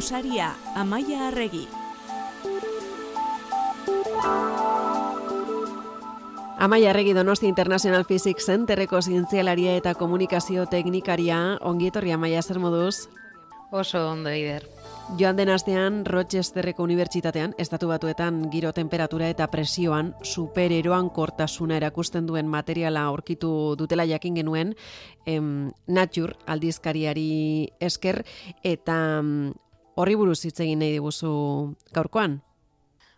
Urteko saria Amaia Arregi. Amaia Arregi Donosti International Physics Centerreko zientzialaria eta komunikazio teknikaria, ongi etorri Amaia zer moduz? Oso ondo, Ider. Joan den astean, Rochesterreko Unibertsitatean, estatu batuetan giro temperatura eta presioan supereroan kortasuna erakusten duen materiala aurkitu dutela jakin genuen em, Nature aldizkariari esker eta horri buruz hitz egin nahi diguzu gaurkoan.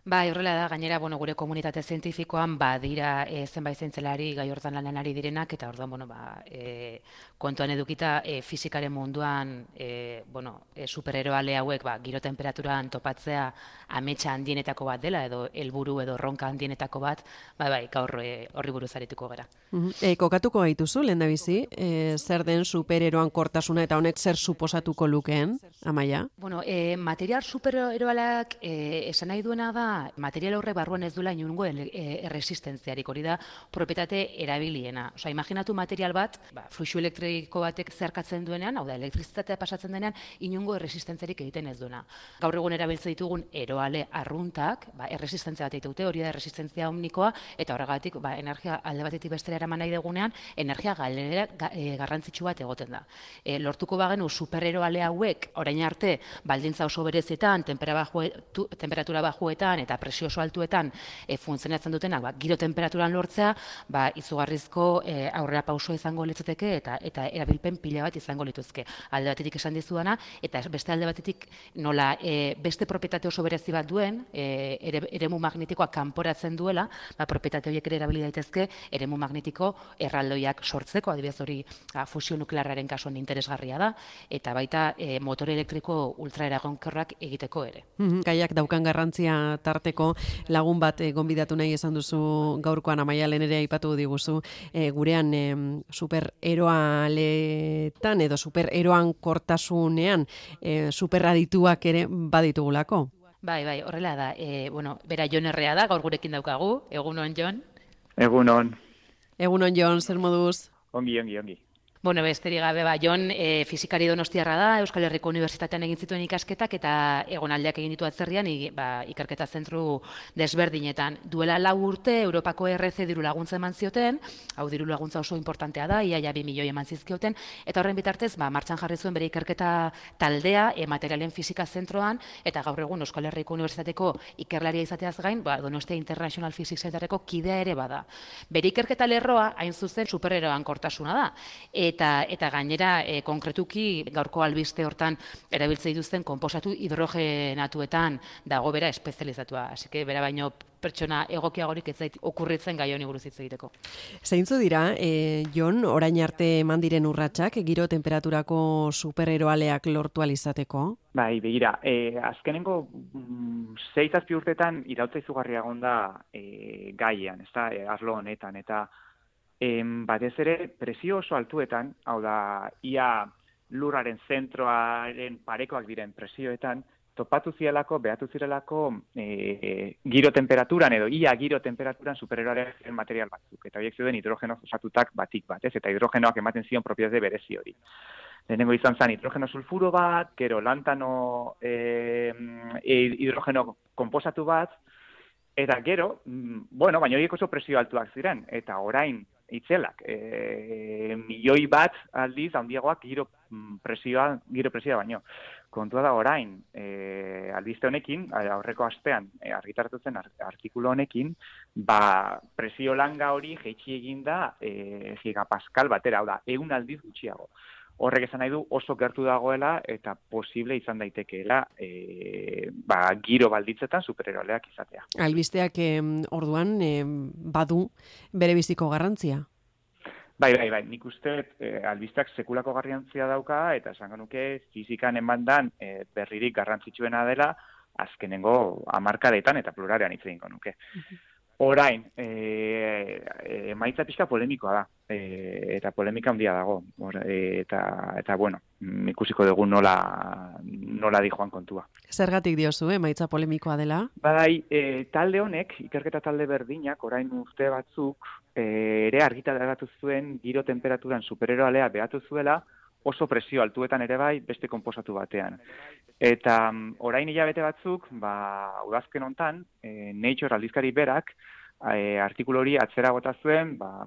Bai, horrela da, gainera, bueno, gure komunitate zientifikoan badira e, zenbait zientzelari gai hortan lanen ari direnak, eta orduan, bueno, ba, e, kontuan edukita e, fizikaren munduan, e, bueno, e, supereroale hauek, ba, giro temperaturan topatzea ametsa handienetako bat dela, edo helburu edo ronka handienetako bat, bai, bai, gaur e, horri buruz arituko gara. E, kokatuko gaituzu, lehen da bizi, e, zer den supereroan kortasuna eta honek zer suposatuko lukeen, amaia? Bueno, e, material supereroalak e, esan nahi duena da, material horre barruan ez duela inungo erresistentziarik, hori da propietate erabiliena. Osa, imaginatu material bat, ba, fluxu elektriko batek zerkatzen duenean, hau da, elektrizitatea pasatzen denean, inungo erresistentziarik egiten ez duena. Gaur egun erabiltzen ditugun eroale arruntak, ba, erresistentzia bat ditute, hori da erresistentzia omnikoa, eta horregatik, ba, energia alde batetik bestera eraman nahi degunean, energia galera e, garrantzitsu bat egoten da. E, lortuko bagenu supereroale hauek, orain arte, baldintza oso berezetan, temperatura bajuetan, eta presio oso altuetan e, funtzionatzen dutenak, ba, giro temperaturan lortzea, ba, izugarrizko e, aurrera pauso izango litzateke eta eta erabilpen pila bat izango lituzke. Alde batetik esan dizudana eta beste alde batetik nola e, beste propietate oso berezi bat duen, e, ere, eremu magnetikoa kanporatzen duela, ba, propietate horiek ere erabili daitezke eremu magnetiko erraldoiak sortzeko, adibidez hori ba, fusio nuklearraren kasuan interesgarria da, eta baita e, motore elektriko ultraeragonkorrak egiteko ere. Gaiak daukan garrantzia tarteko lagun bat e, gonbidatu nahi esan duzu gaurkoan amaialen ere aipatu diguzu e, gurean e, supereroaletan edo supereroan kortasunean e, superadituak ere baditugulako. Bai, bai, horrela da. E, bueno, bera Jon errea da, gaur gurekin daukagu. Egunon, Jon? Egunon. Egunon, Jon, zer moduz? Ongi, ongi, ongi. Bueno, besterik gabe, ba, Jon, e, fizikari donostiarra da, Euskal Herriko Unibertsitatean egin zituen ikasketak, eta egonaldiak egin ditu atzerrian, ba, ikerketa zentru desberdinetan. Duela lau urte, Europako RC diru laguntza eman zioten, hau diru laguntza oso importantea da, iaia bi milioi eman zizkioten, eta horren bitartez, ba, martxan jarri zuen bere ikerketa taldea, e, materialen fizika zentroan, eta gaur egun Euskal Herriko Unibertsitateko ikerlaria izateaz gain, ba, Donostia International Physics Centerreko kidea ere bada. Bere ikerketa lerroa, hain zuzen, supereroan kortasuna da. E, eta eta gainera e, konkretuki gaurko albiste hortan erabiltzen dituzten konposatu hidrogenatuetan dago bera espezializatua. Así que bera baino pertsona egokiagorik ez zait okurritzen gai honi buruz hitz egiteko. Zeintzu dira, e, Jon, orain arte eman diren urratsak giro temperaturako supereroaleak lortu alizateko? Bai, begira, e, azkenengo mm, zeitazpi urtetan irautza izugarria gonda e, gaian, ez da, e, arlo honetan, eta em, batez ere presio oso altuetan, hau da, ia lurraren zentroaren parekoak diren presioetan, topatu zielako, behatu zirelako e, giro temperaturan edo ia giro temperaturan supereroaren material batzuk. Eta horiek zuen hidrogeno osatutak batik bat, ez? Eta hidrogenoak ematen zion propietate berezi hori. Lehenengo izan zen hidrogeno sulfuro bat, gero lantano e, hidrogeno komposatu bat, eta gero, mm, bueno, baina horiek oso presio altuak ziren, eta orain itzelak. E, milioi bat aldiz, handiagoak giro presioa, giro presioa baino. Kontua da orain, e, albiste honekin, aurreko astean, e, argitaratu zen artikulu honekin, ba, presio langa hori jeitsi eginda e, gigapaskal batera, hau da, egun aldiz gutxiago horrek esan nahi du oso gertu dagoela eta posible izan daitekeela e, ba, giro balditzetan supereroleak izatea. Albisteak orduan badu bere biziko garrantzia? Bai, bai, bai, nik uste e, albisteak sekulako garrantzia dauka eta esan nuke fizikan emandan e, berririk garrantzitsuena dela azkenengo amarkadetan eta plurarean hitz nuke. Orain, e, e, maitza pixka polemikoa da, e, eta polemika handia dago, Or, e, eta, eta bueno, ikusiko dugu nola, nola di joan kontua. Zergatik diozu, eh, maitza polemikoa dela? Bai, e, talde honek, ikerketa talde berdinak, orain urte batzuk, e, ere argita dagatu zuen giro temperaturan supereroalea behatu zuela, oso presio altuetan ere bai beste konposatu batean. Eta um, orain hilabete batzuk, ba, udazken hontan, e, Nature aldizkari berak, e, artikulu hori atzera gota zuen, ba,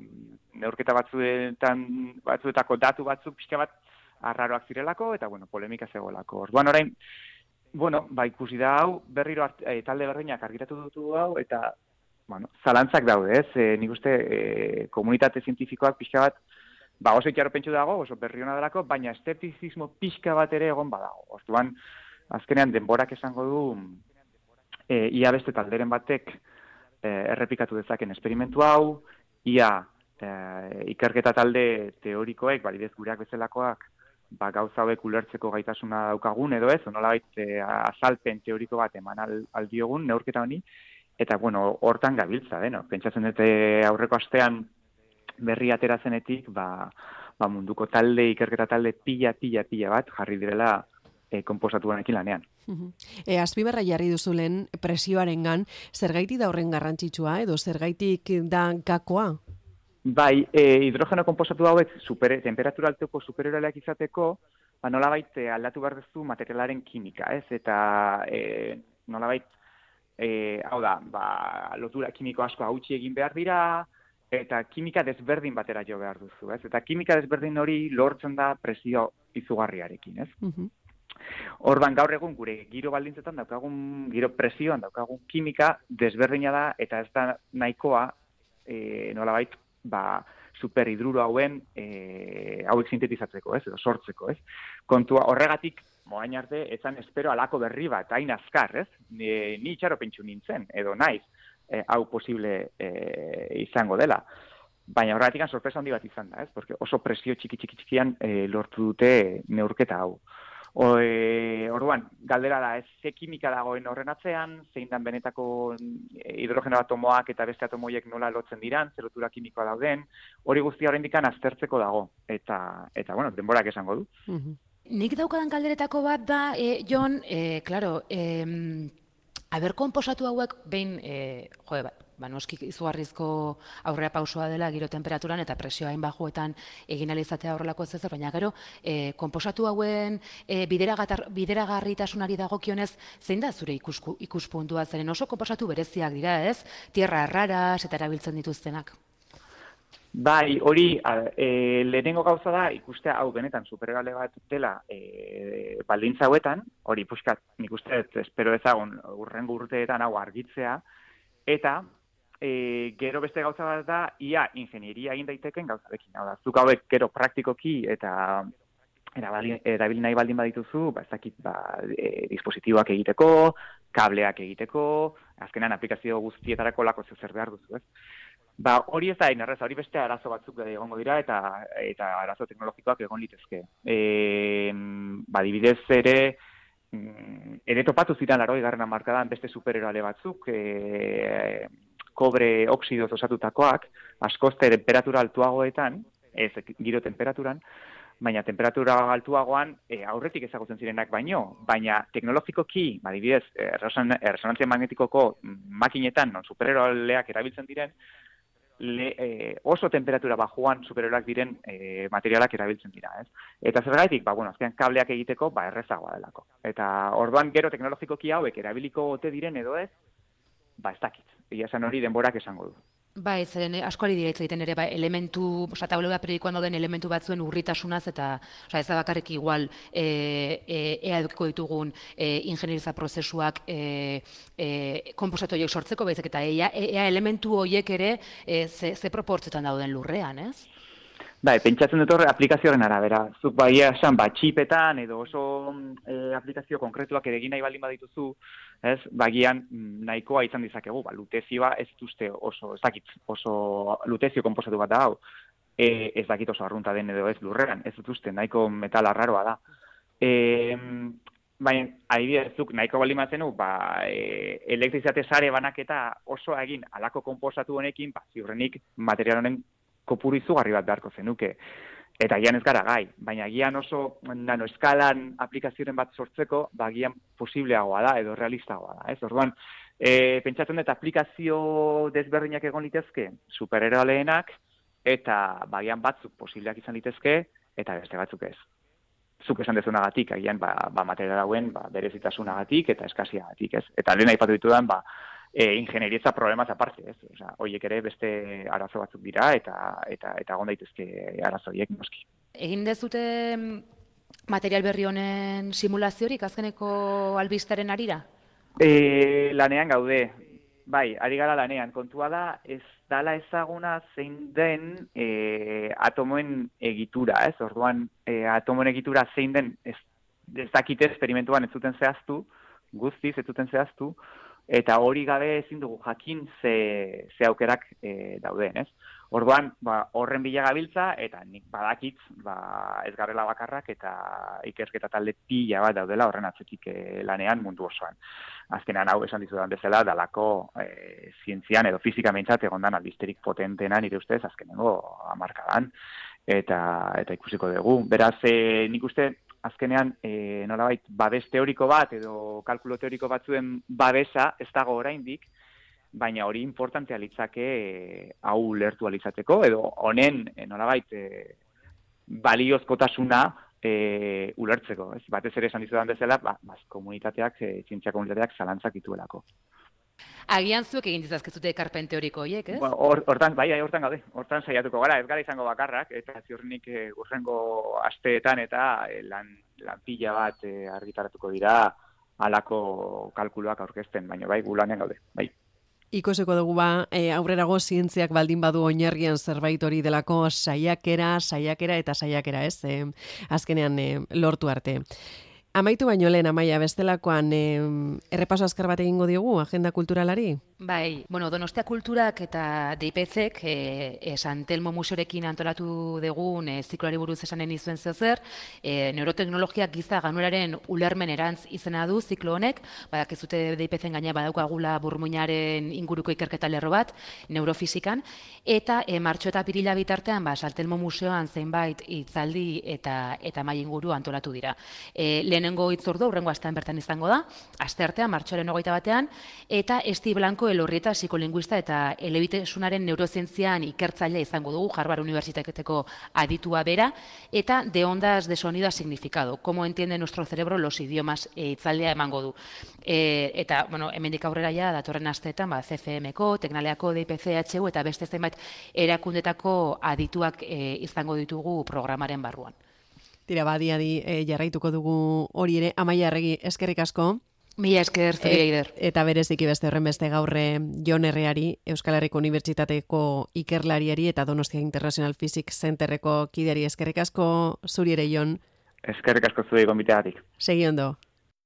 neurketa batzuetan, batzuetako datu batzuk pixka bat arraroak zirelako, eta bueno, polemika zegoelako. Orduan orain, bueno, ba, ikusi da hau, berriro art, e, talde berdinak argitatu dutu hau, eta bueno, zalantzak daude, ez? E, nik uste e, komunitate zientifikoak pixka bat, ba, oso pentsu dago, oso berri hona delako, baina esteticizmo pixka bat ere egon badago. Orduan, azkenean denborak esango du, e, ia beste talderen batek e, errepikatu dezaken esperimentu hau, ia e, ikerketa talde teorikoek, balidez gureak bezalakoak, ba, gauza hauek ulertzeko gaitasuna daukagun edo ez, onolabait e, azalpen teoriko bat eman aldiogun, neurketa honi, eta bueno, hortan gabiltza, eh, no? pentsatzen dute aurreko astean berri atera zenetik, ba, ba munduko talde, ikerketa talde pila, pila, pila bat jarri direla e, komposatu lanean. E, azpibarra jarri duzu lehen presioaren gan, zergaiti da horren garrantzitsua edo zergaitik da gakoa? Bai, e, hidrogeno komposatu hauek super, temperatura alteko superioreak izateko, ba, nola baita aldatu behar duzu materialaren kimika, ez? Eta e, nola baita e, hau da, ba, lotura kimiko asko hautsi egin behar dira, eta kimika desberdin batera jo behar duzu, ez? Eta kimika desberdin hori lortzen da presio izugarriarekin, ez? Mm Orban gaur egun gure giro baldintzetan daukagun, giro presioan daukagun kimika desberdina da, eta ez da nahikoa, e, nolabait, ba, superhidruro hauen e, hauek sintetizatzeko, ez? Edo sortzeko, ez? Kontua horregatik moain arte, etzan espero alako berri bat, hain azkar, ez? Ni, ni itxaro pentsu nintzen, edo naiz, e, hau posible e, izango dela. Baina horretik sorpresa handi bat izan da, ez? Porque oso presio txiki txiki txikian e, lortu dute neurketa hau. O, e, orduan, galdera da, ez ze kimika dagoen horren atzean, zein dan benetako hidrogeno atomoak eta beste atomoiek nola lotzen diran, zerotura kimikoa dauden, hori guztia horrein dikan aztertzeko dago. Eta, eta bueno, denborak esango du. Nik daukadan kalderetako bat da, e, Jon, e, klaro, e, aber konposatu hauek behin, e, jode, ba, ba, noski izugarrizko aurrea pausoa dela giro temperaturan eta presioa hain bajuetan egin alizatea horrelako ez ezer, baina gero, e, konposatu hauen e, bideragarritasunari dagokionez, zein da zure ikusku, ikuspuntua zeren oso konposatu bereziak dira ez, tierra erraras eta erabiltzen dituztenak. Bai, hori, e, lehenengo gauza da, ikustea hau benetan superregale bat dela e, baldintza hauetan, hori puskat, nik uste, espero ezagun, urrengo urteetan hau argitzea, eta e, gero beste gauza bat da, ia ingenieria egin daiteken gauza bekin. Hau da, zuk hauek gero praktikoki eta erabil nahi baldin badituzu, ba, ez dakit, ba, e, dispositiboak egiteko, kableak egiteko, azkenan aplikazio guztietarako lako zer behar duzu, ez? Ba, hori ez da inerrez, hori beste arazo batzuk egongo dira eta eta arazo teknologikoak egon litezke. E, ba, dibidez ere, mm, ere topatu ziren laroi garrena markadan beste supereroale batzuk, e, kobre oksidoz osatutakoak, askoz temperatura altuagoetan, ez giro temperaturan, baina temperatura altuagoan e, aurretik ezagutzen zirenak baino, baina teknologikoki, ba, dibidez, resonantzia magnetikoko makinetan, non supereroaleak erabiltzen diren, le, e, oso temperatura bajuan supereroak diren e, materialak erabiltzen dira, ez? Eta zergaitik, ba, bueno, azkean kableak egiteko, ba, errezagoa delako. Eta orduan gero teknologikoki hauek erabiliko ote diren edo ez, ba, ez dakit. Ia hori denborak esango du. Bai, zeren eh, asko ari dira egiten ere, bai, elementu, oza, tabloa periodikoan dauden elementu batzuen urritasunaz, eta, oza, ez da bakarrik igual, e, e, ea edukiko ditugun e, ingenieriza prozesuak e, e, komposatu horiek sortzeko, baizik, eta ea, ea elementu horiek ere e, ze, ze proportzetan dauden lurrean, ez? Bai, pentsatzen dut horre aplikazioaren arabera. Zuk bai esan, ba, txipetan edo oso e, aplikazio konkretuak ere egin nahi baldin badituzu, ez, bagian mm, nahikoa izan dizakegu, ba, lutezioa ez duzte oso, ez dakit, oso lutezio komposatu bat da hau, e, ez dakit oso arrunta den edo ez lurreran, ez duzte, nahiko metal arraroa da. E, Baina, adibidez, zuk nahiko bali mazen ba, e, elektrizate sare banaketa oso egin alako komposatu honekin, ba, ziurrenik material honen kopuru izugarri bat beharko zenuke. Eta gian ez gara gai, baina gian oso nano eskalan aplikazioen bat sortzeko, ba gian posibleagoa da edo realistagoa da. Ez? Orduan, e, pentsatzen dut aplikazio desberdinak egon litezke, supereroaleenak, eta bagian batzuk posibleak izan litezke, eta beste batzuk ez. zuk esan dezunagatik, agian ba, ba material hauen ba, berezitasunagatik eta eskasiagatik, ez? Eta lehen aipatu ditudan, ba, e, ingenierietza problemaz aparte, ez? Osa, hoiek ere beste arazo batzuk dira eta eta eta egon daitezke arazo horiek noski. Egin dezute mm, material berri honen simulaziorik azkeneko albistaren arira? E, lanean gaude. Bai, ari gara lanean. Kontua da, ez dala ezaguna zein den e, atomoen egitura, ez? Orduan, e, atomoen egitura zein den ez, ez dakite esperimentuan ez zuten zehaztu, guztiz ez zuten zehaztu, eta hori gabe ezin dugu jakin ze, ze aukerak e, dauden, ez? Orduan, ba, horren bila gabiltza, eta nik badakitz, ba, ez garrela bakarrak, eta ikerketa talde pila bat daudela horren atzetik e, lanean mundu osoan. Azkenean hau esan dizudan bezala, dalako e, zientzian edo fizika mentzat egondan albisterik potentena nire ustez, azkenengo amarkadan, eta, eta ikusiko dugu. Beraz, e, nik uste, azkenean e, nolabait babes teoriko bat edo kalkulo teoriko batzuen babesa ez dago oraindik, baina hori importantea litzake e, hau lertu alizateko edo honen e, nolabait e, baliozkotasuna e, ulertzeko. Ez? Batez ere esan dizudan bezala, ba, baz, komunitateak, e, zientzia komunitateak zalantzak dituelako. Agian zuek egin dizazkezute ekarpen teoriko horiek, ez? Ba, hortan, bai, bai, hortan gaude, hortan saiatuko gara, ez gara izango bakarrak, eta ziurnik e, urrengo asteetan eta e, lan, lan pila bat e, argitaratuko dira alako kalkuluak aurkezten, baina bai, gulanean gaude, bai. Ikoseko dugu ba, e, aurrerago zientziak baldin badu oinarrian zerbait hori delako saiakera, saiakera eta saiakera, ez? E, azkenean e, lortu arte. Amaitu baino lehen, amaia, bestelakoan eh, errepaso azkar bat egingo diogu, agenda kulturalari? Bai, bueno, Donostia Kulturak eta DIPZek e, e, Santelmo Museorekin antolatu dugun e, zikloari buruz esanen izuen zer, e, neuroteknologiak giza ganuraren ulermen erantz izena du ziklo honek, badak ez dute DIPZen gaina badaukagula burmuinaren inguruko ikerketa lerro bat, neurofizikan, eta e, martxo eta pirila bitartean, ba, Santelmo Museoan zeinbait itzaldi eta eta mai inguru antolatu dira. E, lehenengo itzordu, urrengo astean bertan izango da, aste artean, martxoaren ogoita batean, eta Esti Blanco elorrieta psikolinguista eta elebitesunaren neurozientzian ikertzailea izango dugu, Harvard Unibertsitateko aditua bera, eta de ondas de sonido a significado, como entiende nuestro cerebro los idiomas e, itzaldea emango du. E, eta, bueno, hemendik aurrera ja, datorren asteetan, ba, CFM-ko, Teknaleako, DIPCHU, eta beste zenbait erakundetako adituak e, izango ditugu programaren barruan. Tira, di, e, jarraituko dugu hori ere, amaia erregi, eskerrik asko. Mila esker, zuri eider. eta bereziki beste horren beste gaurre Jon Herriari, Euskal Herriko Unibertsitateko ikerlariari eta Donostia International Physics Centerreko kideari eskerrik asko zuri ere, Jon. Eskerrik asko zuri gombiteatik. Segi ondo.